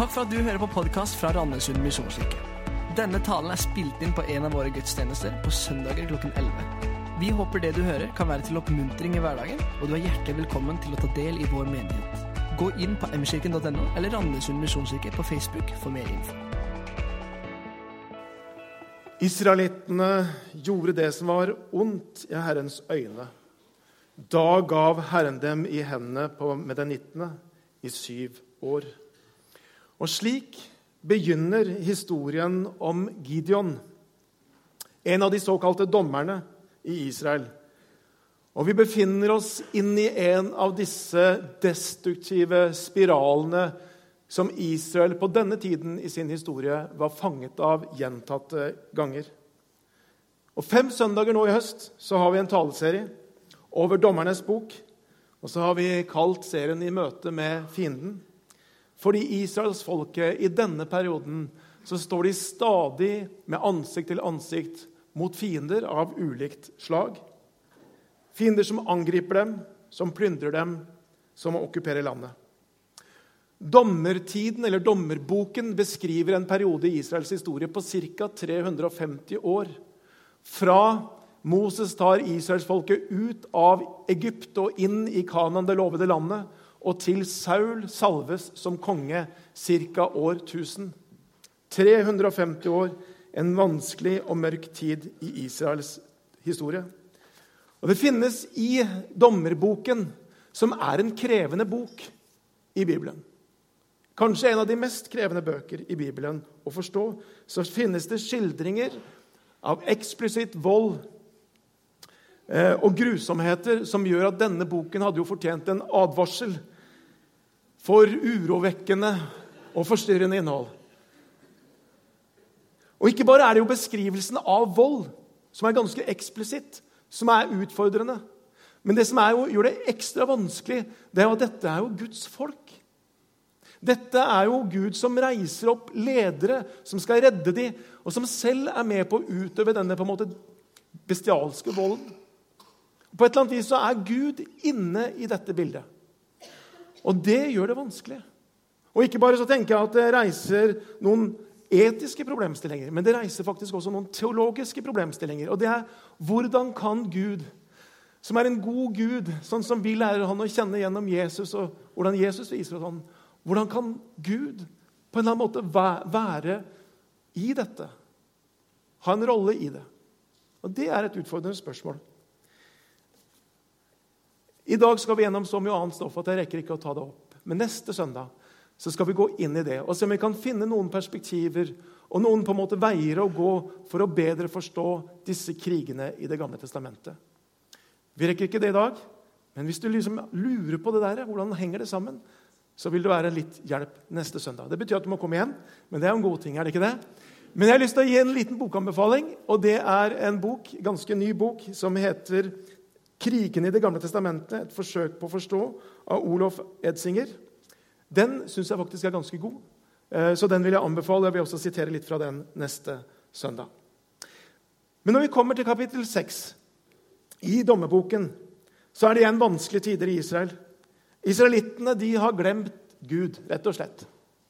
Takk for at du hører på podkast fra Randesund misjonskirke. Denne talen er spilt inn på en av våre gudstjenester på søndager klokken 11. Vi håper det du hører, kan være til oppmuntring i hverdagen, og du er hjertelig velkommen til å ta del i vår menighet. Gå inn på mkirken.no eller Randesund misjonskirke på Facebook for mer info. Israelittene gjorde det som var ondt i Herrens øyne. Da gav Herren dem i hendene på medenittene i syv år. Og slik begynner historien om Gideon, en av de såkalte dommerne i Israel. Og vi befinner oss inn i en av disse destruktive spiralene som Israel på denne tiden i sin historie var fanget av gjentatte ganger. Og Fem søndager nå i høst så har vi en taleserie over Dommernes bok. Og så har vi kalt serien 'I møte med fienden'. Fordi israelsfolket i denne perioden så står de stadig med ansikt til ansikt mot fiender av ulikt slag. Fiender som angriper dem, som plyndrer dem, som okkuperer landet. Dommertiden, eller Dommerboken, beskriver en periode i Israels historie på ca. 350 år. Fra Moses tar israelsfolket ut av Egypt og inn i Kanan, det lovede landet, og til Saul salves som konge ca. år 1000. 350 år, en vanskelig og mørk tid i Israels historie. Og Det finnes i Dommerboken, som er en krevende bok i Bibelen Kanskje en av de mest krevende bøker i Bibelen å forstå. Så finnes det skildringer av eksplisitt vold eh, og grusomheter som gjør at denne boken hadde jo fortjent en advarsel for urovekkende og forstyrrende innhold. Og ikke bare er det jo beskrivelsen av vold, som er ganske eksplisitt, som er utfordrende. Men det som jo, gjør det ekstra vanskelig, det er jo at dette er jo Guds folk. Dette er jo Gud som reiser opp ledere som skal redde dem, og som selv er med på å utøve denne på en måte bestialske volden. På et eller annet vis så er Gud inne i dette bildet. Og det gjør det vanskelig. Og ikke bare så tenker jeg at det reiser noen etiske problemstillinger, men det reiser faktisk også noen teologiske problemstillinger. Og det er hvordan kan Gud, som er en god Gud, sånn som vi lærer han å kjenne gjennom Jesus, og hvordan Jesus viser oss han, hvordan kan Gud på en eller annen måte være i dette? Ha en rolle i det? Og Det er et utfordrende spørsmål. I dag skal vi gjennom så mye annet stoff at jeg rekker ikke å ta det opp. Men neste søndag så skal vi gå inn i det og se om vi kan finne noen perspektiver og noen på en måte veier å gå for å bedre forstå disse krigene i Det gamle testamentet. Vi rekker ikke det i dag, men hvis du liksom lurer på det der, hvordan henger det sammen, så vil det være litt hjelp neste søndag. Det betyr at du må komme igjen, men det er jo en god ting. er det ikke det? Men jeg har lyst til å gi en liten bokanbefaling. og Det er en bok, ganske ny bok som heter 'Krigene i Det gamle testamentet', et forsøk på å forstå, av Olof Edsinger. Den syns jeg faktisk er ganske god, eh, så den vil jeg anbefale. Jeg vil også sitere litt fra den neste søndag. Men når vi kommer til kapittel 6 i dommeboken, så er det igjen vanskelige tider i Israel. Israelittene de har glemt Gud, rett og slett.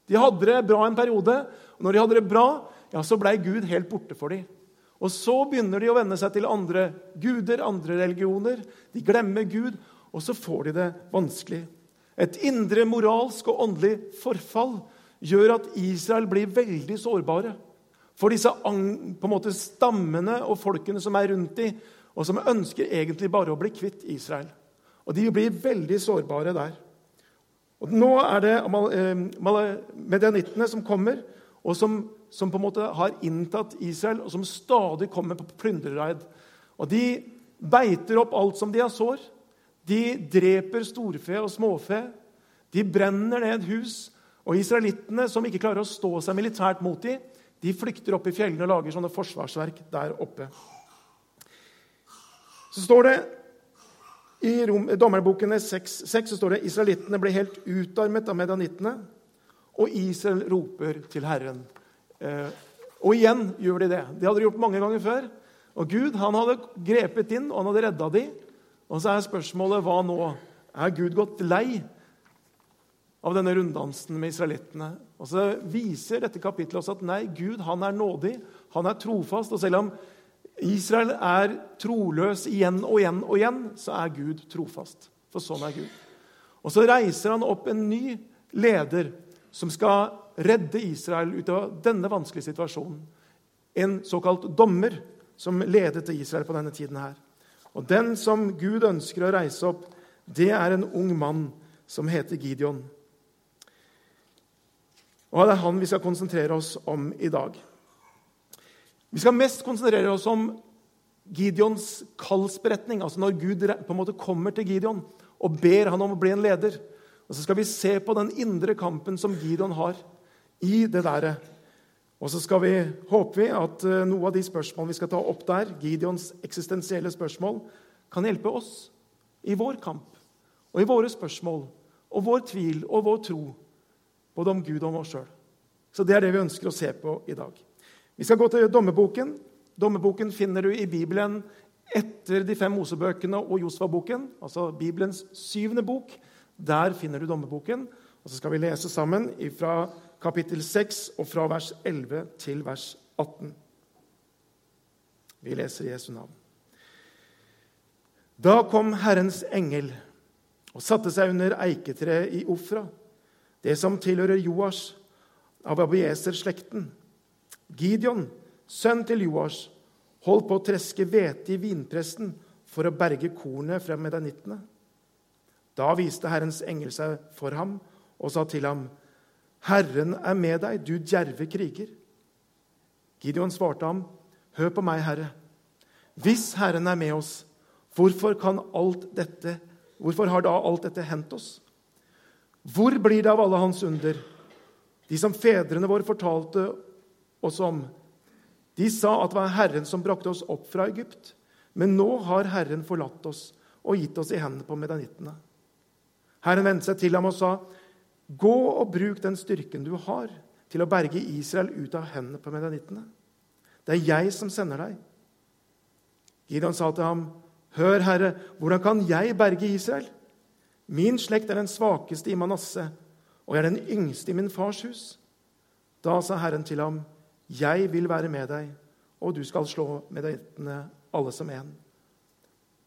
De hadde det bra en periode, og når de hadde det bra, ja, så blei Gud helt borte for dem. Og så begynner de å venne seg til andre guder, andre religioner. De glemmer Gud, og så får de det vanskelig. Et indre moralsk og åndelig forfall gjør at Israel blir veldig sårbare for disse måte, stammene og folkene som er rundt dem, og som ønsker egentlig bare å bli kvitt Israel. Og De blir veldig sårbare der. Og Nå er det medianittene som kommer, og som som på en måte har inntatt Israel, og som stadig kommer på plyndrereid. Og De beiter opp alt som de har sår. De dreper storfe og småfe. De brenner ned hus. Og israelittene, som ikke klarer å stå seg militært mot dem, de flykter opp i fjellene og lager sånne forsvarsverk der oppe. Så står det i Dommerbokene 6, 6 så står det israelittene ble helt utarmet av medanittene, og Israel roper til Herren. Eh, og igjen gjør de det. Det hadde de gjort mange ganger før. Og Gud han hadde grepet inn, og han hadde redda dem. Og så er spørsmålet hva nå? Er Gud gått lei av denne runddansen med israelittene. Og så viser dette kapittelet også at nei, Gud han er nådig, han er trofast. Og selv om Israel er troløs igjen og igjen og igjen, så er Gud trofast. For sånn er Gud. Og så reiser han opp en ny leder som skal redde Israel ut av denne vanskelige situasjonen. En såkalt dommer som ledet Israel på denne tiden her. Og den som Gud ønsker å reise opp, det er en ung mann som heter Gideon. Og det er han vi skal konsentrere oss om i dag. Vi skal mest konsentrere oss om Gideons kallsberetning, altså når Gud på en måte kommer til Gideon og ber han om å bli en leder. Og Så skal vi se på den indre kampen som Gideon har i det der. Og så skal vi, håper vi at eh, noe av de spørsmålene vi skal ta opp der, Gideons eksistensielle spørsmål, kan hjelpe oss i vår kamp og i våre spørsmål og vår tvil og vår tro, både om Gud og om oss sjøl. Så det er det vi ønsker å se på i dag. Vi skal gå til Dommerboken. Dommerboken finner du i Bibelen etter de fem Mosebøkene og Josfa-boken, altså Bibelens syvende bok. Der finner du Dommerboken. Og så skal vi lese sammen fra kapittel 6 og fra vers 11 til vers 18. Vi leser Jesu navn. Da kom Herrens engel og satte seg under eiketreet i Ofra, det som tilhører Joas av Abieser-slekten. Gideon, sønn til Joas, holdt på å treske hvete i vinpresten for å berge kornet fra medanittene. Da viste Herrens engel seg for ham og sa til ham, 'Herren er med deg, du djerve kriger.' Gideon svarte ham, 'Hør på meg, Herre. Hvis Herren er med oss, hvorfor, dette, hvorfor har da alt dette hendt oss?' Hvor blir det av alle hans under, de som fedrene våre fortalte oss om? De sa at det var Herren som brakte oss opp fra Egypt. Men nå har Herren forlatt oss og gitt oss i hendene på medanittene. Herren vendte seg til ham og sa, 'Gå og bruk den styrken du har, til å berge Israel ut av hendene på medanittene.' 'Det er jeg som sender deg.' Gideon sa til ham, 'Hør, Herre, hvordan kan jeg berge Israel?' 'Min slekt er den svakeste i Manasseh, og jeg er den yngste i min fars hus.' Da sa Herren til ham, 'Jeg vil være med deg, og du skal slå medanittene alle som én.'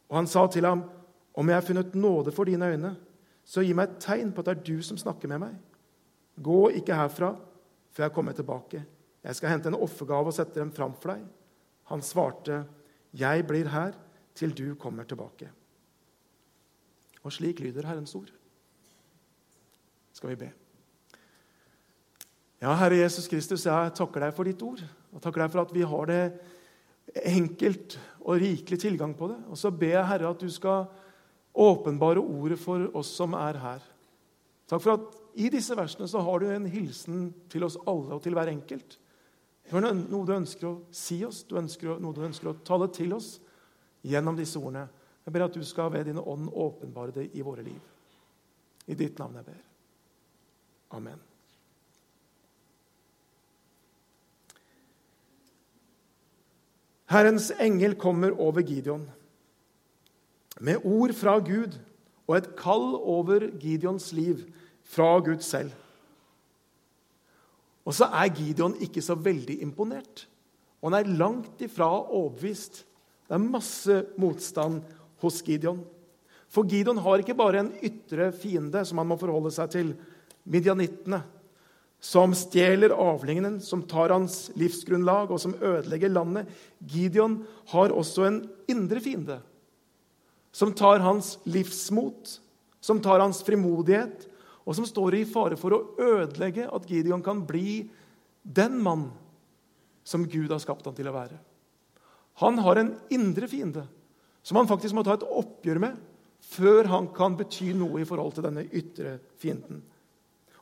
Og han sa til ham, 'Om jeg har funnet nåde for dine øyne,' så gi meg et tegn på at det er du som snakker med meg. Gå ikke herfra før jeg kommer tilbake. Jeg skal hente en offergave og sette dem fram for deg. Han svarte, Jeg blir her til du kommer tilbake. Og slik lyder Herrens ord. Skal vi be. Ja, Herre Jesus Kristus, jeg takker deg for ditt ord. Og takker deg for at vi har det enkelt og rikelig tilgang på det. Og så ber jeg, Herre, at du skal åpenbare ordet for oss som er her. Takk for at i disse versene så har du en hilsen til oss alle og til hver enkelt. Du har noe du ønsker å si oss, du ønsker, noe du ønsker å tale til oss gjennom disse ordene. Jeg ber at du skal ved din ånd åpenbare det i våre liv. I ditt navn jeg ber. Amen. Herrens engel kommer over Gideon med ord fra Gud og et kall over Gideons liv fra Gud selv. Og så er Gideon ikke så veldig imponert. Og han er langt ifra overbevist. Det er masse motstand hos Gideon. For Gideon har ikke bare en ytre fiende som han må forholde seg til, midjanittene, som stjeler avlingene, som tar hans livsgrunnlag, og som ødelegger landet. Gideon har også en indre fiende som tar hans livsmot, som tar hans frimodighet, og som står i fare for å ødelegge at Gideon kan bli den mann som Gud har skapt han til å være. Han har en indre fiende som han faktisk må ta et oppgjør med før han kan bety noe i forhold til denne ytre fienden.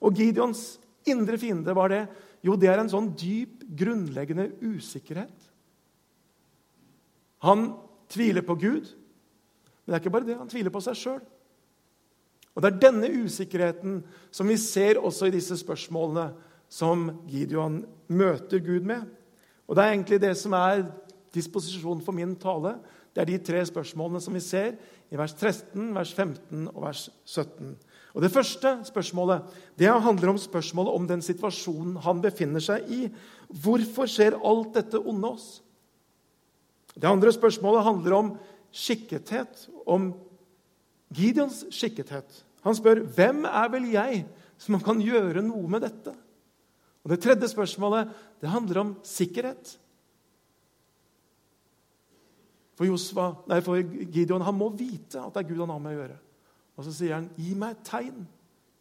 Og Gideons indre fiende var det? Jo, det er en sånn dyp, grunnleggende usikkerhet. Han tviler på Gud. Men det er ikke bare det. Han tviler på seg sjøl. Og det er denne usikkerheten som vi ser også i disse spørsmålene som Gideon møter Gud med. Og det er egentlig det som er disposisjonen for min tale. Det er de tre spørsmålene som vi ser i vers 13, vers 15 og vers 17. Og Det første spørsmålet det handler om spørsmålet om den situasjonen han befinner seg i. Hvorfor skjer alt dette onde oss? Det andre spørsmålet handler om skikkethet, om Gideons skikkethet. Han spør hvem er vel jeg som kan gjøre noe med dette. Og Det tredje spørsmålet det handler om sikkerhet. For, Joshua, nei, for Gideon han må vite at det er Gud han har med å gjøre. Og så sier han, 'Gi meg et tegn.'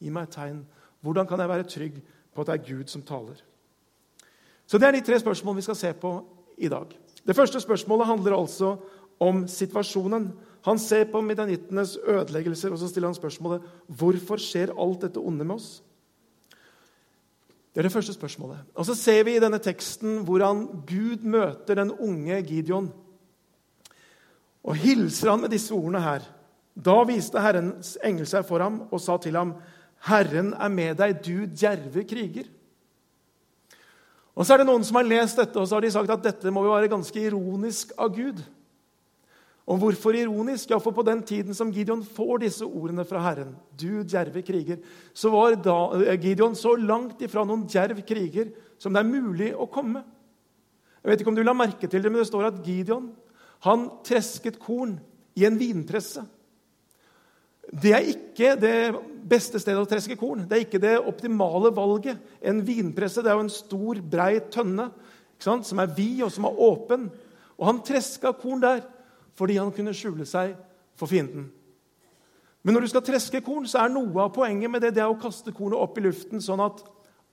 Gi meg et tegn. Hvordan kan jeg være trygg på at det er Gud som taler? Så Det er de tre spørsmålene vi skal se på i dag. Det første spørsmålet handler altså om situasjonen. Han ser på midjanittenes ødeleggelser og så stiller han spørsmålet hvorfor skjer alt dette onde med oss. Det er det første spørsmålet. Og Så ser vi i denne teksten hvordan Gud møter den unge Gideon. Og hilser han med disse ordene her. Da viste Herrens engel seg for ham og sa til ham, 'Herren er med deg, du djerve kriger.' Og Så er det noen som har lest dette og så har de sagt at dette må jo være ganske ironisk av Gud. Og hvorfor ironisk? Ja, for På den tiden som Gideon får disse ordene fra Herren, 'du djerve kriger', så var da eh, Gideon så langt ifra noen djerv kriger som det er mulig å komme. Jeg vet ikke om du la merke til det, men det står at Gideon han tresket korn i en vinpresse. Det er ikke det beste stedet å treske korn. Det er ikke det optimale valget. En vinpresse det er jo en stor, brei tønne som er vid og som er åpen. Og Han treska korn der fordi han kunne skjule seg for fienden. Men når du skal treske korn, så er noe av poenget med det, det er å kaste kornet opp i luften, sånn at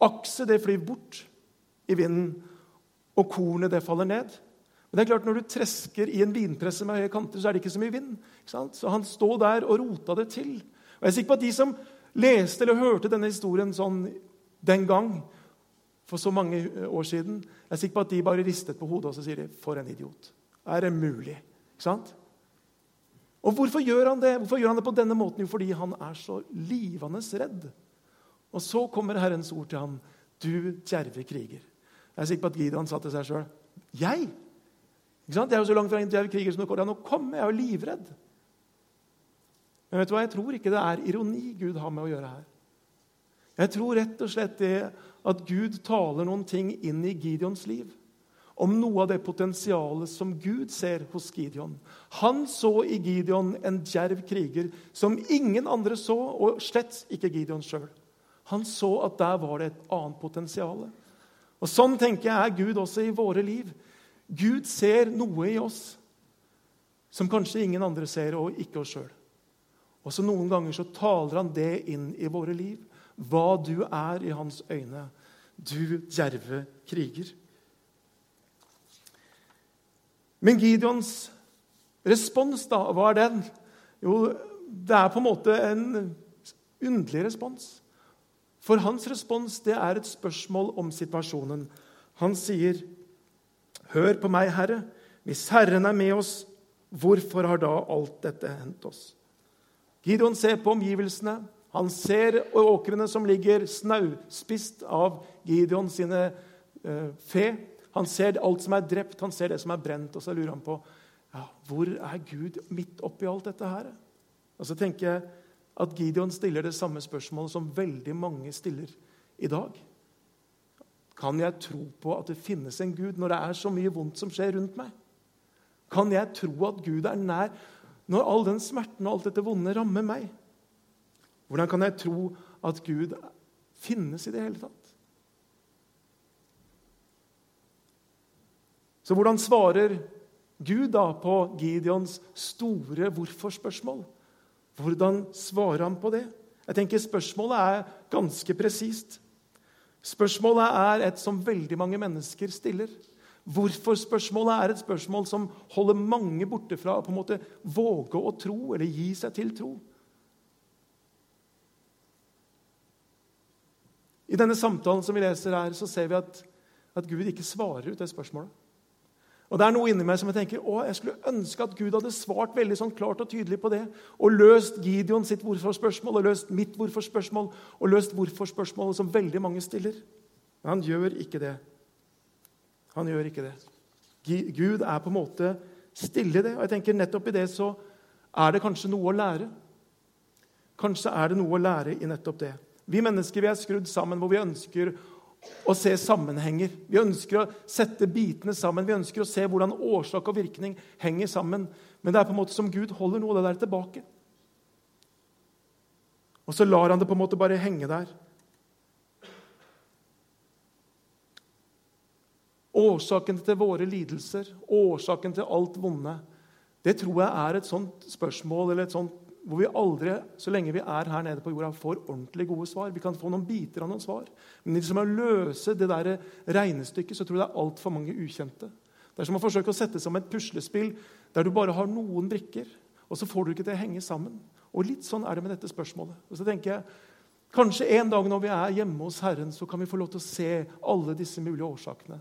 akset det flyr bort i vinden, og kornet det faller ned. Men det er klart, når du tresker i en vinpresse med høye kanter, så er det ikke så mye vind. Så han står der og rota det til. Og jeg er sikker på at De som leste eller hørte denne historien sånn den gang, for så mange år siden, jeg er sikker på at de bare ristet på hodet og så sier de, 'For en idiot'. Er det mulig? Ikke sant? Og hvorfor gjør han det? Hvorfor gjør han det på denne måten? Jo, fordi han er så livende redd. Og så kommer Herrens ord til ham. Du djerve kriger. Jeg er sikker på at Gideon sa til seg sjøl. Jeg? Jeg er jo så langt fra en djerv kriger som det går an å komme. Jeg er jo livredd. Men vet du hva? jeg tror ikke det er ironi Gud har med å gjøre her. Jeg tror rett og slett det at Gud taler noen ting inn i Gideons liv. Om noe av det potensialet som Gud ser hos Gideon. Han så i Gideon en djerv kriger som ingen andre så, og slett ikke Gideon sjøl. Han så at der var det et annet potensial. Og Sånn tenker jeg er Gud også i våre liv. Gud ser noe i oss som kanskje ingen andre ser, og ikke oss sjøl. Og så Noen ganger så taler han det inn i våre liv. Hva du er i hans øyne. Du djerve kriger. Men Gideons respons, da, hva er den? Jo, det er på en måte en underlig respons. For hans respons det er et spørsmål om situasjonen. Han sier Hør på meg, Herre. Hvis Herren er med oss, hvorfor har da alt dette hendt oss? Gideon ser på omgivelsene. Han ser åkrene som ligger snauspist av Gideon sine eh, fe. Han ser alt som er drept, han ser det som er brent, og så lurer han på ja, hvor er Gud midt oppi alt dette her. Og så tenker jeg at Gideon stiller det samme spørsmålet som veldig mange stiller i dag. Kan jeg tro på at det finnes en Gud når det er så mye vondt som skjer rundt meg? Kan jeg tro at Gud er nær når all den smerten og alt dette vonde rammer meg? Hvordan kan jeg tro at Gud finnes i det hele tatt? Så hvordan svarer Gud da på Gideons store hvorfor-spørsmål? Hvordan svarer han på det? Jeg tenker Spørsmålet er ganske presist. Spørsmålet er et som veldig mange mennesker stiller. Hvorfor-spørsmålet er et spørsmål som holder mange borte fra på en måte våge å tro eller gi seg til tro. I denne samtalen som vi leser her, så ser vi at, at Gud ikke svarer ut det spørsmålet. Og det er noe inni meg som jeg tenker, å, jeg skulle ønske at Gud hadde svart veldig sånn klart og tydelig på det. Og løst Gideon sitt hvorfor-spørsmål, og løst mitt hvorfor-spørsmål, og løst hvorfor-spørsmålet som veldig mange stiller. Men han gjør ikke det. Han gjør ikke det. Gud er på en måte stille i det. Og jeg tenker nettopp i det så er det kanskje noe å lære. Kanskje er det noe å lære i nettopp det. Vi mennesker vi er skrudd sammen hvor vi ønsker å se sammenhenger. Vi ønsker å sette bitene sammen. Vi ønsker å se hvordan årsak og virkning henger sammen. Men det er på en måte som Gud holder noe av det der tilbake. Og så lar han det på en måte bare henge der. Årsaken til våre lidelser, årsaken til alt vonde, det tror jeg er et sånt spørsmål eller et sånt, hvor vi aldri, så lenge vi er her nede på jorda, får ordentlig gode svar. Vi kan få noen biter av noen svar. Men liksom å løse det der regnestykket så tror jeg det er altfor mange ukjente. Det er som å forsøke å sette sammen et puslespill der du bare har noen brikker, og så får du ikke det å henge sammen. Og litt sånn er det med dette spørsmålet. Og så tenker jeg, Kanskje en dag når vi er hjemme hos Herren, så kan vi få lov til å se alle disse mulige årsakene.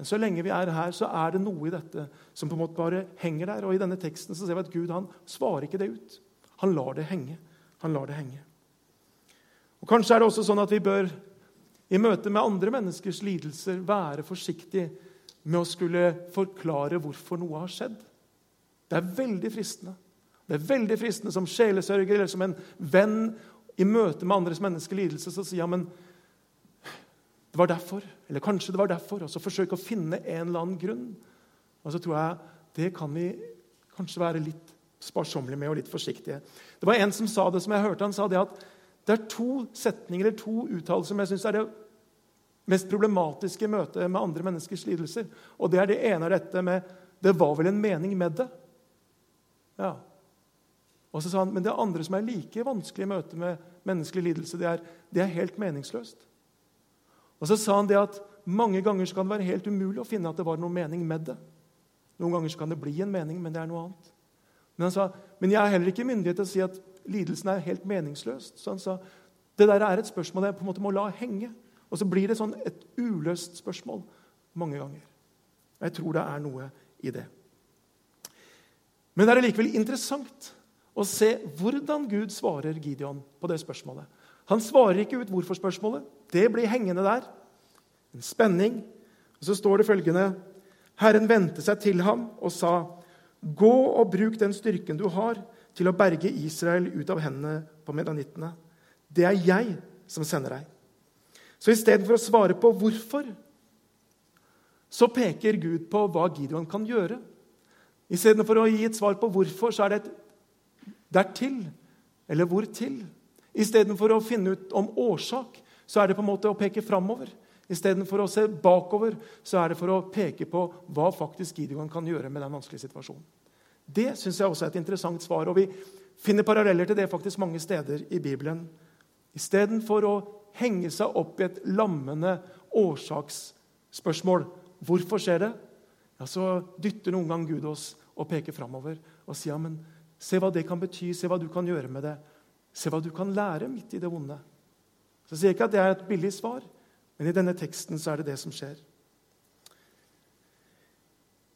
Men så lenge vi er her, så er det noe i dette som på en måte bare henger der. Og i denne teksten så ser vi at Gud han svarer ikke det ut. Han lar det henge. Han lar det henge. Og Kanskje er det også sånn at vi bør i møte med andre menneskers lidelser være forsiktige med å skulle forklare hvorfor noe har skjedd. Det er veldig fristende. Det er veldig fristende som sjelesørger eller som en venn i møte med andres menneskelige lidelse så sier ja, men det var derfor, eller kanskje det var derfor. Og så forsøke å finne en eller annen grunn. Og så tror jeg det kan vi kanskje være litt sparsommelige med og litt forsiktige. Det var En som sa det, som jeg hørte han sa det at det er to setninger eller to uttalelser som jeg syns er det mest problematiske i møtet med andre menneskers lidelser. Og det er det ene av dette med 'Det var vel en mening med det'. Ja, og så sa han, Men det andre som er like vanskelig i møte med menneskelig lidelse, det er, det er helt meningsløst. Og så sa han det at mange ganger kan det være helt umulig å finne at det var noen mening med det. Noen ganger kan det bli en mening, men det er noe annet. Men han sa, men jeg er heller ikke myndighet til å si at lidelsen er helt meningsløst. Så han sa det der er et spørsmål jeg på en måte må la henge. Og så blir det sånn et uløst spørsmål mange ganger. Jeg tror det er noe i det. Men det er likevel interessant å se hvordan Gud svarer Gideon på det spørsmålet. Han svarer ikke ut hvorfor-spørsmålet. Det blir hengende der. En spenning. Og Så står det følgende Herren vendte seg til ham og sa, 'Gå og bruk den styrken du har, til å berge Israel ut av hendene på medanittene.' 'Det er jeg som sender deg.' Så istedenfor å svare på hvorfor, så peker Gud på hva Gideon kan gjøre. Istedenfor å gi et svar på hvorfor, så er det et dertil eller hvor til. Istedenfor å finne ut om årsak, så er det på en måte å peke framover. Istedenfor å se bakover, så er det for å peke på hva faktisk Gideon kan gjøre med den vanskelige situasjonen. Det syns jeg også er et interessant svar, og vi finner paralleller til det faktisk mange steder i Bibelen. Istedenfor å henge seg opp i et lammende årsaksspørsmål hvorfor skjer det, ja, så dytter noen gang Gud oss og peker framover og sier ja, men Se hva det kan bety, se hva du kan gjøre med det. Se hva du kan lære midt i det vonde. Så jeg sier ikke at det er et billig svar, men i denne teksten så er det det som skjer.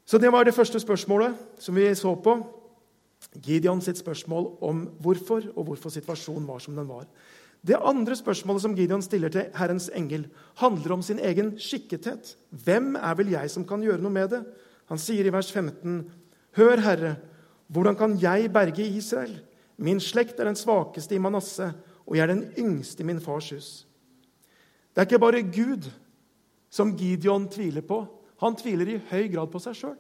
Så det var det første spørsmålet som vi så på. Gideon sitt spørsmål om hvorfor, og hvorfor situasjonen var som den var. Det andre spørsmålet som Gideon stiller til Herrens engel, handler om sin egen skikkethet. Hvem er vel jeg som kan gjøre noe med det? Han sier i vers 15.: Hør, Herre, hvordan kan jeg berge Israel? Min slekt er den svakeste i Manasseh, og jeg er den yngste i min fars hus. Det er ikke bare Gud som Gideon tviler på. Han tviler i høy grad på seg sjøl.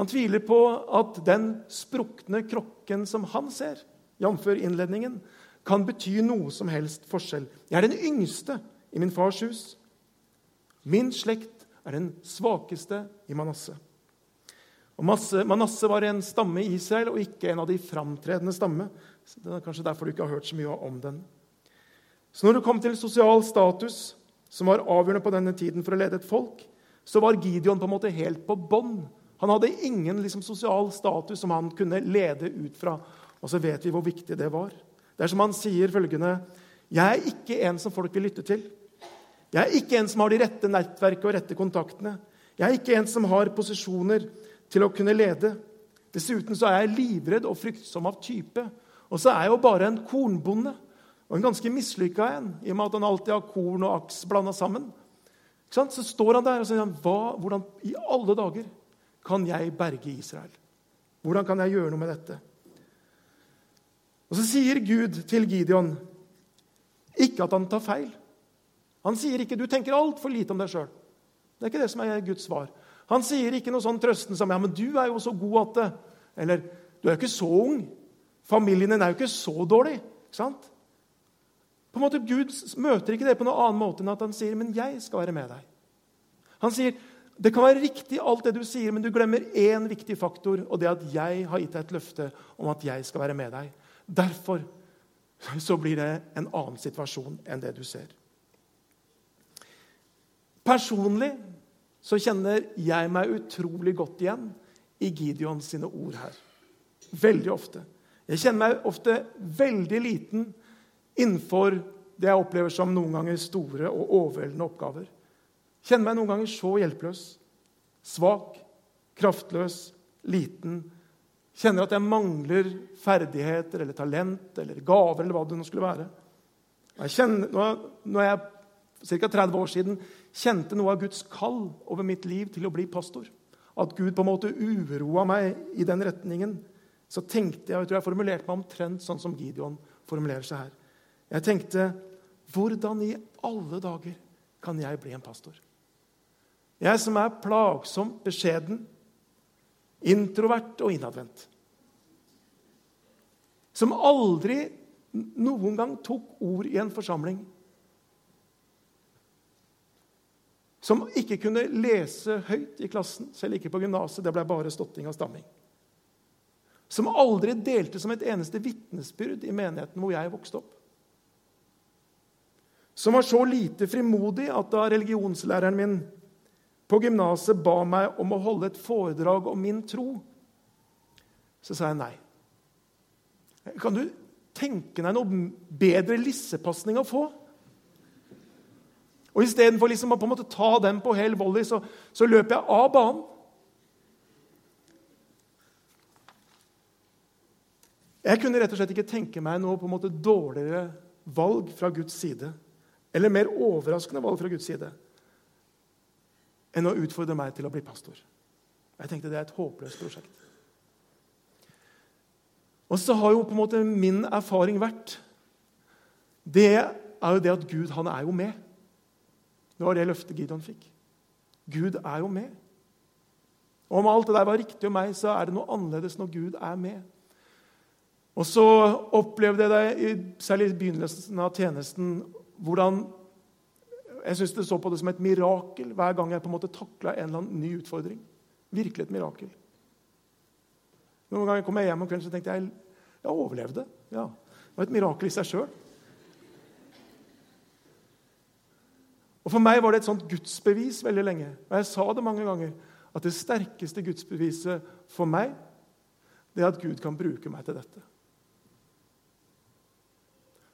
Han tviler på at den sprukne krokken som han ser, jf. innledningen, kan bety noe som helst forskjell. Jeg er den yngste i min fars hus. Min slekt er den svakeste i Manasseh. Og Manasseh var en stamme i Israel og ikke en av de framtredende stamme. Det er kanskje derfor du ikke har hørt så mye om den. Så når det kom til sosial status, som var avgjørende på denne tiden for å lede et folk, så var Gideon på en måte helt på bånn. Han hadde ingen liksom, sosial status som han kunne lede ut fra. Og så vet vi hvor viktig det var. Det er som han sier følgende Jeg er ikke en som folk vil lytte til. Jeg er ikke en som har de rette nettverket og rette kontaktene. Jeg er ikke en som har posisjoner til å kunne lede. Dessuten så er jeg livredd og fryktsom av type. Og så er jeg jo bare en kornbonde, og en ganske mislykka en, i og med at han alltid har korn og aks blanda sammen. Så står han der og sier Hva, hvordan i alle dager kan jeg berge Israel? Hvordan kan jeg gjøre noe med dette? Og Så sier Gud til Gideon ikke at han tar feil. Han sier ikke 'du tenker altfor lite om deg sjøl'. Det er ikke det som er Guds svar. Han sier ikke noe sånn trøsten som 'ja, men du er jo så god at det', eller 'du er jo ikke så ung'. Familien din er jo ikke så dårlig. Ikke sant? På en måte, Gud møter ikke det på noen annen måte enn at han sier 'men jeg skal være med deg'. Han sier det kan være riktig, alt det du sier, men du glemmer én viktig faktor, og det at jeg har gitt deg et løfte om at jeg skal være med deg. Derfor så blir det en annen situasjon enn det du ser. Personlig så kjenner jeg meg utrolig godt igjen i Gideon sine ord her. Veldig ofte. Jeg kjenner meg ofte veldig liten innenfor det jeg opplever som noen ganger store og overveldende oppgaver. Kjenner meg noen ganger så hjelpeløs, svak, kraftløs, liten. Kjenner at jeg mangler ferdigheter eller talent eller gaver eller hva det nå skulle være. Jeg kjenner, når jeg ca. 30 år siden kjente noe av Guds kall over mitt liv til å bli pastor. At Gud på en måte uroa meg i den retningen. Så tenkte jeg, jeg tror jeg formulerte meg omtrent sånn som Gideon formulerer seg her. Jeg tenkte hvordan i alle dager kan jeg bli en pastor? Jeg som er plagsom, beskjeden, introvert og innadvendt. Som aldri noen gang tok ord i en forsamling. som ikke kunne lese høyt i klassen, selv ikke på gymnaset. Det ble bare stotting og stamming. Som aldri delte som et eneste vitnesbyrd i menigheten hvor jeg vokste opp. Som var så lite frimodig at da religionslæreren min på gymnaset ba meg om å holde et foredrag om min tro, så sa jeg nei. Kan du tenke deg noe bedre lissepasning å få? Og Istedenfor liksom å på en måte ta den på hel volley, så, så løper jeg av banen. Jeg kunne rett og slett ikke tenke meg noe på en måte dårligere valg fra Guds side, eller mer overraskende valg fra Guds side, enn å utfordre meg til å bli pastor. Jeg tenkte det er et håpløst prosjekt. Og så har jo på en måte min erfaring vært Det er jo det at Gud han er jo med. Det var det løftet Gideon fikk. Gud er jo med. Og om alt det der var riktig om meg, så er det noe annerledes når Gud er med. Og så opplevde jeg det, særlig i begynnelsen av tjenesten, hvordan jeg syns det så på det som et mirakel hver gang jeg på en måte takla en eller annen ny utfordring. Virkelig et mirakel. Noen ganger kom jeg hjem om kvelden så tenkte jeg jeg overlevde. Ja, Det var et mirakel i seg sjøl. Og For meg var det et sånt gudsbevis veldig lenge. Og jeg sa det mange ganger, at det sterkeste gudsbeviset for meg, det er at Gud kan bruke meg til dette.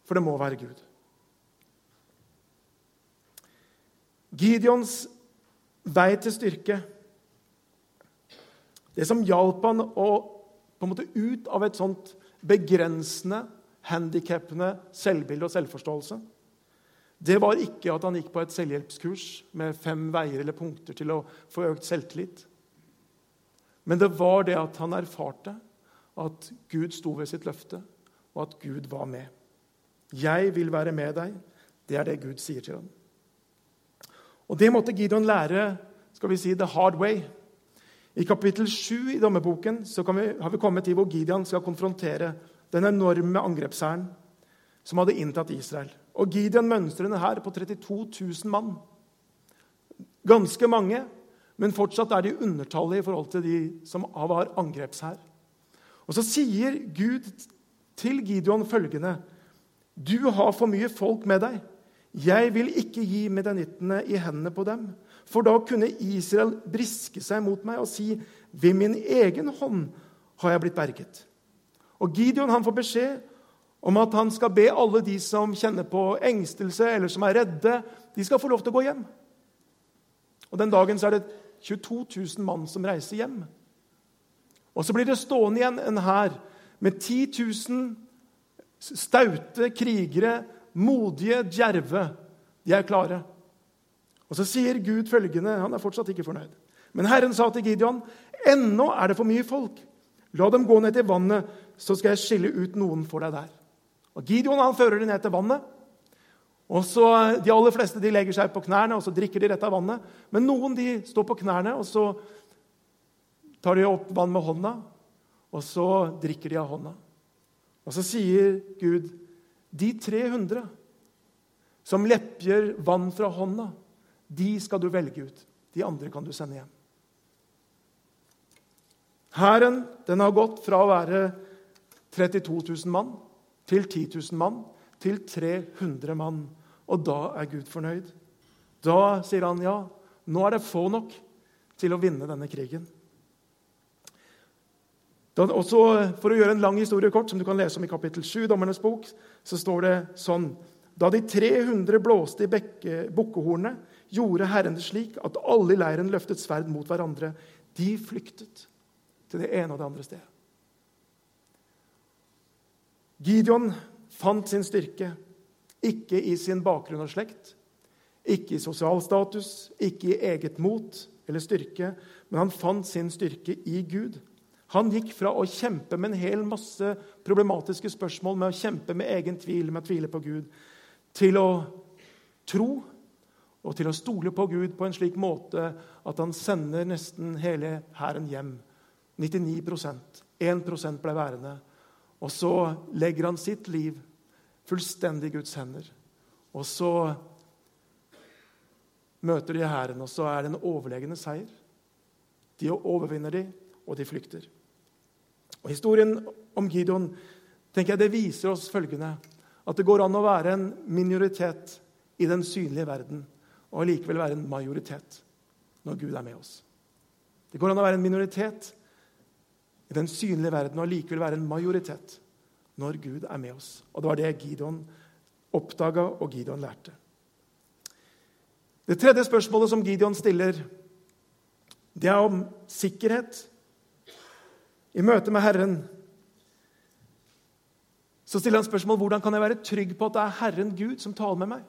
For det må være Gud. Gideons vei til styrke Det som hjalp han å, på en måte ut av et sånt begrensende, handikappende selvbilde og selvforståelse det var ikke at han gikk på et selvhjelpskurs med fem veier eller punkter til å få økt selvtillit. Men det var det at han erfarte at Gud sto ved sitt løfte, og at Gud var med. 'Jeg vil være med deg.' Det er det Gud sier til ham. Og Det måtte Gideon lære skal vi si, the hard way. I kapittel 7 i dommerboken har vi kommet til hvor Gideon skal konfrontere den enorme angrepshæren som hadde inntatt Israel. Og Gideon mønstrer her på 32 000 mann. Ganske mange, men fortsatt er de undertallige i forhold til de som var angrepshær. Og så sier Gud til Gideon følgende.: Du har for mye folk med deg. Jeg vil ikke gi medanittene i hendene på dem. For da kunne Israel briske seg mot meg og si, ved min egen hånd har jeg blitt berget. Og Gideon han får beskjed om at han skal be alle de som kjenner på engstelse eller som er redde, de skal få lov til å gå hjem. Og Den dagen så er det 22 000 mann som reiser hjem. Og Så blir det stående igjen en hær med 10 000 staute krigere, modige, djerve. De er klare. Og Så sier Gud følgende Han er fortsatt ikke fornøyd. Men Herren sa til Gideon.: Ennå er det for mye folk. La dem gå ned til vannet, så skal jeg skille ut noen for deg der. Og Gideon han fører dem ned til vannet. Og så, De aller fleste de legger seg på knærne og så drikker de rett av vannet. Men noen de står på knærne, og så tar de opp vann med hånda, og så drikker de av hånda. Og så sier Gud, de 300 som lepjer vann fra hånda, de skal du velge ut. De andre kan du sende hjem. Hæren har gått fra å være 32 000 mann til 10 000 mann til 300 mann. Og da er Gud fornøyd. Da sier han ja, nå er det få nok til å vinne denne krigen. Da, også, for å gjøre en lang historie kort, som du kan lese om i kapittel 7, Dommernes bok, så står det sånn Da de 300 blåste i bukkehornet, gjorde Herren det slik at alle i leiren løftet sverd mot hverandre. De flyktet til det ene og det andre stedet. Gideon fant sin styrke ikke i sin bakgrunn og slekt, ikke i sosial status, ikke i eget mot eller styrke, men han fant sin styrke i Gud. Han gikk fra å kjempe med en hel masse problematiske spørsmål, med å kjempe med egen tvil, med å tvile på Gud, til å tro og til å stole på Gud på en slik måte at han sender nesten hele hæren hjem. 99% 1% ble værende. Og så legger han sitt liv fullstendig i Guds hender. Og så møter de hæren, og så er det en overlegne seier. De overvinner de, og de flykter. Og Historien om Gideon tenker jeg, det viser oss følgende at det går an å være en minoritet i den synlige verden og allikevel være en majoritet når Gud er med oss. Det går an å være en minoritet i den synlige verden og allikevel være en majoritet når Gud er med oss. Og Det var det Gideon oppdaga og Gideon lærte. Det tredje spørsmålet som Gideon stiller, det er om sikkerhet. I møte med Herren så stiller han spørsmål hvordan kan jeg være trygg på at det er Herren Gud som taler med meg.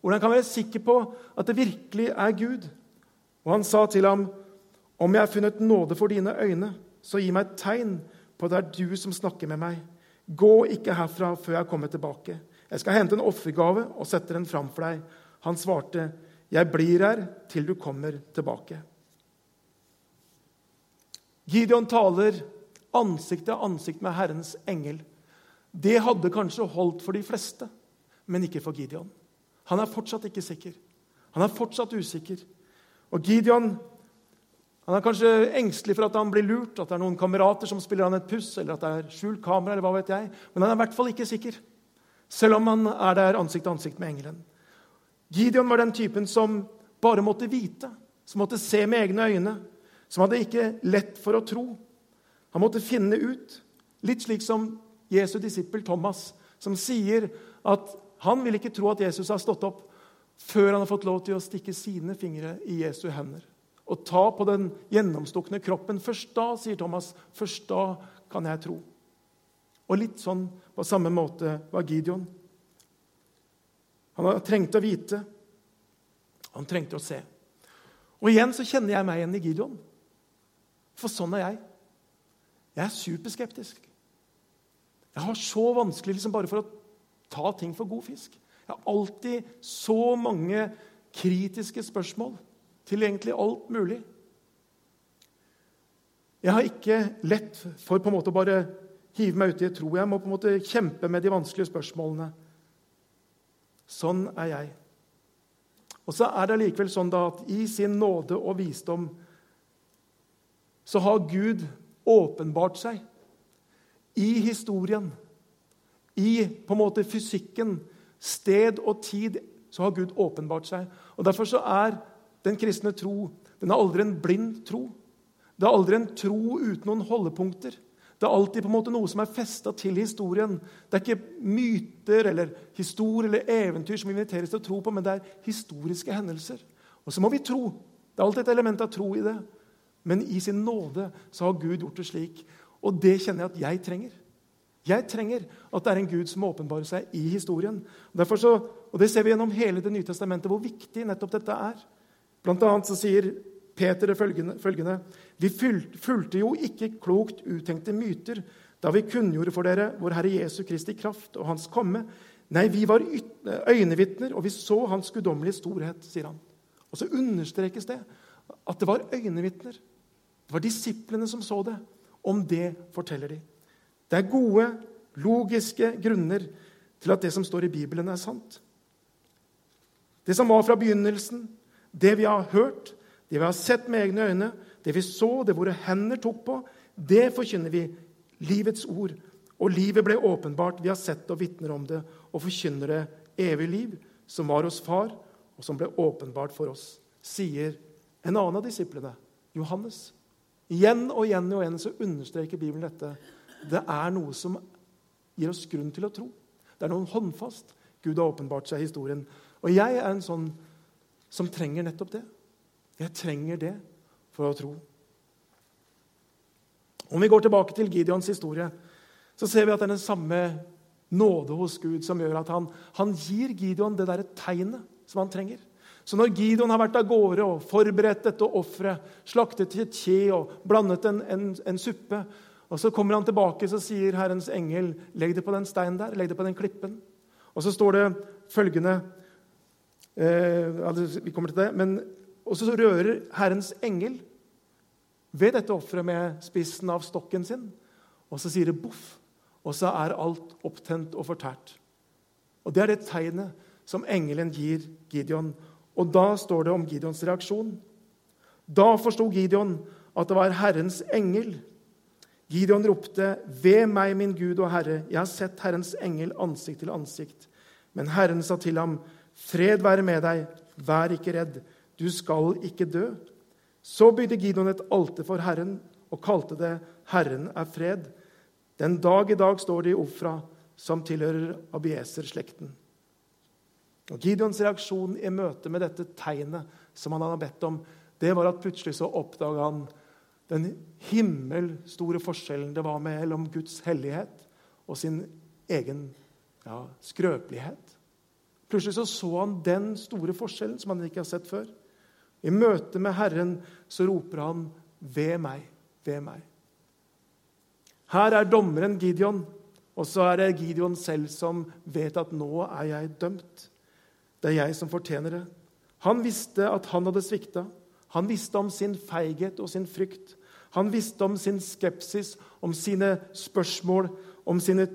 Hvordan kan jeg være sikker på at det virkelig er Gud? Og han sa til ham, om jeg har funnet nåde for dine øyne, så gi meg et tegn på at det er du som snakker med meg. Gå ikke herfra før jeg kommer tilbake. Jeg skal hente en offergave og sette den fram for deg. Han svarte, jeg blir her til du kommer tilbake. Gideon taler ansikt til ansikt med Herrens engel. Det hadde kanskje holdt for de fleste, men ikke for Gideon. Han er fortsatt ikke sikker. Han er fortsatt usikker. Og Gideon han er kanskje engstelig for at han blir lurt, at det er noen kamerater som spiller han et puss, eller at det er skjult kamera, eller hva vet jeg. Men han er i hvert fall ikke sikker, selv om han er der ansikt til ansikt med engelen. Gideon var den typen som bare måtte vite, som måtte se med egne øyne, som hadde ikke lett for å tro. Han måtte finne ut, litt slik som Jesu disippel Thomas, som sier at han vil ikke tro at Jesus har stått opp før han har fått lov til å stikke sine fingre i Jesu hender og ta på den gjennomstukne kroppen. Først da, sier Thomas, først da kan jeg tro. Og litt sånn på samme måte var Gideon. Han trengte å vite. Han trengte å se. Og igjen så kjenner jeg meg igjen i Gideon. For sånn er jeg. Jeg er superskeptisk. Jeg har så vanskelig liksom bare for å ta ting for god fisk. Jeg har alltid så mange kritiske spørsmål til egentlig alt mulig. Jeg har ikke lett for på en måte å bare hive meg uti et tro. Jeg må på en måte kjempe med de vanskelige spørsmålene. Sånn er jeg. Og så er det allikevel sånn at i sin nåde og visdom så har Gud åpenbart seg i historien, i på en måte fysikken, sted og tid, så har Gud åpenbart seg. Og Derfor så er den kristne tro den er aldri en blind tro. Det er aldri en tro uten noen holdepunkter. Det er alltid på en måte noe som er festa til historien. Det er ikke myter eller historier eller eventyr som vi inviteres til å tro på, men det er historiske hendelser. Og så må vi tro. Det er alltid et element av tro i det. Men i sin nåde så har Gud gjort det slik. Og det kjenner jeg at jeg trenger. Jeg trenger at det er en Gud som åpenbarer seg i historien. Derfor så, og Det ser vi gjennom hele Det nye testamentet, hvor viktig nettopp dette er. Blant annet så sier Peter følgende, følgende Vi fulgte jo ikke klokt uttenkte myter da vi kunngjorde for dere vår Herre Jesu Kristi kraft og Hans komme. Nei, vi var øynevitner, og vi så Hans guddommelige storhet, sier han. Og så understrekes det at det var øynevitner. Det var disiplene som så det. Om det forteller de. Det er gode, logiske grunner til at det som står i Bibelen, er sant. Det som var fra begynnelsen, det vi har hørt, det vi har sett med egne øyne, det vi så, det våre hender tok på, det forkynner vi. Livets ord. Og livet ble åpenbart. Vi har sett og vitner om det og forkynner det evig liv, som var hos Far, og som ble åpenbart for oss, sier en annen av disiplene, Johannes. Igjen og igjen og igjen så understreker Bibelen dette. Det er noe som gir oss grunn til å tro. Det er noe håndfast. Gud har åpenbart seg i historien. Og jeg er en sånn som trenger nettopp det. Jeg trenger det for å tro. Om vi går tilbake til Gideons historie, så ser vi at det er den samme nåde hos Gud som gjør at han, han gir Gideon det der tegnet som han trenger. Så når Gideon har vært av gårde og forberedt dette offeret, slaktet et kje og blandet en, en, en, suppe, og så kommer han tilbake så sier Herrens engel, 'Legg det på den steinen der. Legg det på den klippen.' Og så står det følgende eh, Vi kommer til det. men og så rører Herrens engel ved dette offeret med spissen av stokken sin. Og så sier det boff, og så er alt opptent og fortært. Og Det er det tegnet som engelen gir Gideon. Og da står det om Gideons reaksjon. Da forsto Gideon at det var Herrens engel. Gideon ropte, 'Ved meg, min Gud og Herre, jeg har sett Herrens engel ansikt til ansikt.' Men Herren sa til ham, 'Fred være med deg, vær ikke redd.' Du skal ikke dø. Så bygde Gideon et alter for Herren og kalte det 'Herren er fred'. Den dag i dag står det i Ofra, som tilhører Abieser-slekten. Og Gideons reaksjon i møte med dette tegnet som han hadde bedt om, det var at plutselig så oppdaga han den himmelstore forskjellen det var mellom Guds hellighet og sin egen ja, skrøpelighet. Plutselig så, så han den store forskjellen som han ikke har sett før. I møte med Herren så roper han, 'Ved meg, ved meg'. Her er dommeren Gideon, og så er det Gideon selv som vet at 'nå er jeg dømt'. Det er jeg som fortjener det. Han visste at han hadde svikta. Han visste om sin feighet og sin frykt. Han visste om sin skepsis, om sine spørsmål, om sine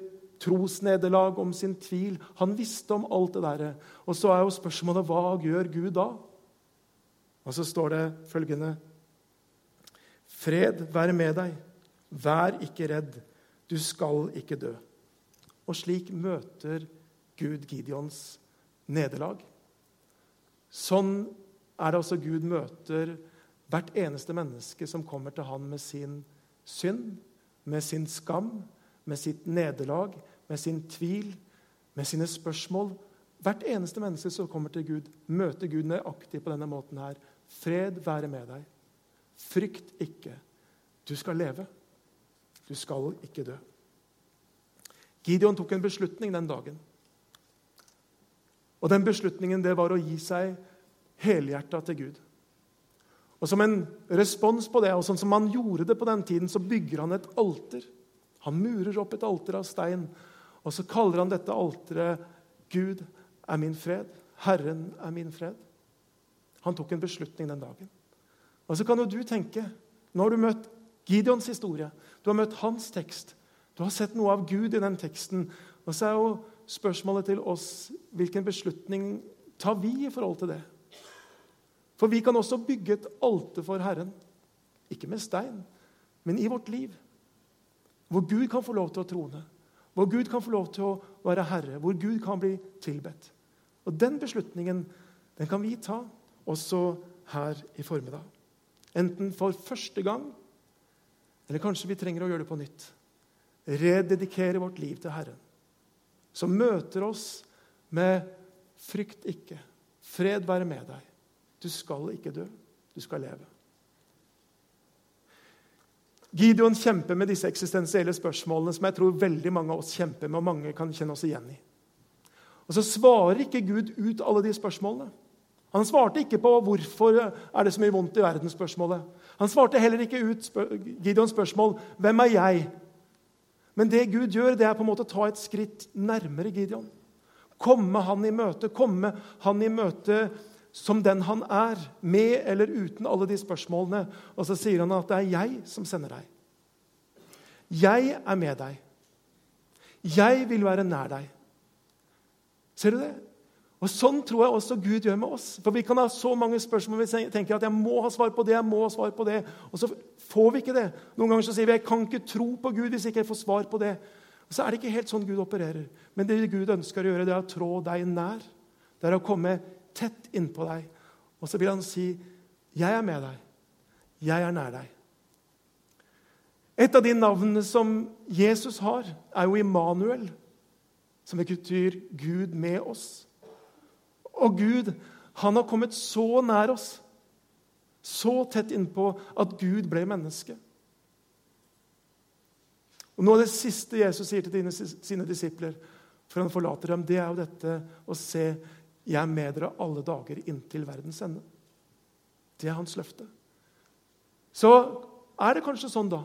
trosnederlag, om sin tvil. Han visste om alt det der. Og så er jo spørsmålet hva gjør Gud da? Og så står det følgende Fred være med deg. Vær ikke redd. Du skal ikke dø. Og slik møter Gud Gideons nederlag. Sånn er det også Gud møter hvert eneste menneske som kommer til han med sin synd, med sin skam, med sitt nederlag, med sin tvil, med sine spørsmål. Hvert eneste menneske som kommer til Gud, møter Gud nøyaktig på denne måten her. Fred være med deg. Frykt ikke. Du skal leve. Du skal ikke dø. Gideon tok en beslutning den dagen. Og den beslutningen det var å gi seg helhjerta til Gud. Og Som en respons på det, og sånn som han gjorde det på den tiden, så bygger han et alter. Han murer opp et alter av stein, og så kaller han dette alteret 'Gud er min fred'. Herren er min fred. Han tok en beslutning den dagen. Og så kan jo du tenke Nå har du møtt Gideons historie. Du har møtt hans tekst. Du har sett noe av Gud i den teksten. Og så er jo spørsmålet til oss hvilken beslutning tar vi i forhold til det? For vi kan også bygge et alte for Herren. Ikke med stein, men i vårt liv. Hvor Gud kan få lov til å trone. Hvor Gud kan få lov til å være herre. Hvor Gud kan bli tilbedt. Og Den beslutningen den kan vi ta også her i formiddag. Enten for første gang, eller kanskje vi trenger å gjøre det på nytt. Rededikere vårt liv til Herren, som møter oss med 'frykt ikke', 'fred være med deg'. Du skal ikke dø, du skal leve. Gideon kjemper med disse eksistensielle spørsmålene som jeg tror veldig mange av oss kjemper med, og mange kan kjenne oss igjen i. Og Så svarer ikke Gud ut alle de spørsmålene. Han svarte ikke på 'hvorfor er det så mye vondt i verden?' Han svarte heller ikke ut Gideons spørsmål 'Hvem er jeg?' Men det Gud gjør, det er på en måte å ta et skritt nærmere Gideon. Komme han i møte, komme han i møte som den han er, med eller uten alle de spørsmålene. Og så sier han at det er jeg som sender deg. Jeg er med deg. Jeg vil være nær deg. Ser du det? Og Sånn tror jeg også Gud gjør med oss. For Vi kan ha så mange spørsmål vi tenker at jeg må ha svar på det, jeg må ha svar på det, og så får vi ikke det. Noen ganger så sier vi jeg kan ikke tro på Gud hvis ikke jeg får svar på det. Og Så er det ikke helt sånn Gud opererer. Men det Gud ønsker å gjøre, det er å trå deg nær. Det er å komme tett innpå deg. Og så vil han si, 'Jeg er med deg. Jeg er nær deg.' Et av de navnene som Jesus har, er jo Immanuel, som betyr Gud med oss. Og Gud han har kommet så nær oss, så tett innpå at Gud ble menneske. Og Noe av det siste Jesus sier til dine, sine disipler før han forlater dem, det er jo dette å se jeg er med dere alle dager inntil verdens ende. Det er hans løfte. Så er det kanskje sånn da,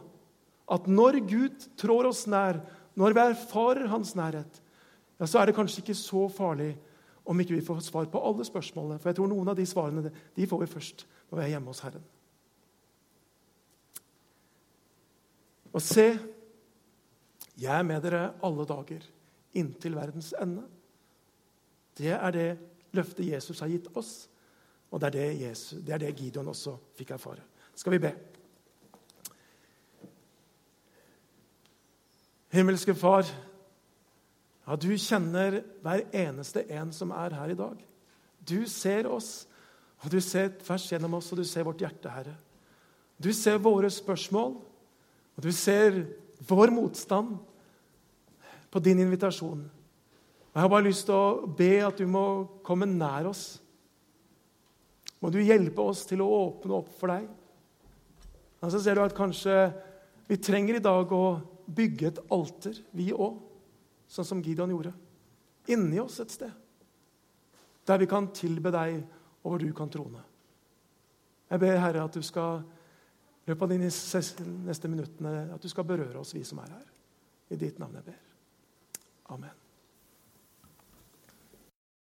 at når Gud trår oss nær, når vi erfarer hans nærhet, ja, så er det kanskje ikke så farlig om ikke vi får svar på alle spørsmålene. For jeg tror noen av de svarene de får vi først når vi er hjemme hos Herren. Og se, jeg er med dere alle dager inntil verdens ende. Det er det løftet Jesus har gitt oss, og det er det, Jesus, det, er det Gideon også fikk erfare. Skal vi be? Himmelske Far, ja, du kjenner hver eneste en som er her i dag. Du ser oss, og du ser tvers gjennom oss, og du ser vårt hjerte, Herre. Du ser våre spørsmål, og du ser vår motstand på din invitasjon. Jeg har bare lyst til å be at du må komme nær oss. Må du hjelpe oss til å åpne opp for deg? Og så ser du at kanskje vi trenger i dag å bygge et alter, vi òg sånn som Gideon gjorde. Inni oss et sted. Der vi kan tilbe deg, og hvor du kan trone. Jeg ber, Herre, at du skal i av de neste minuttene at du skal berøre oss, vi som er her. I ditt navn jeg ber. Amen.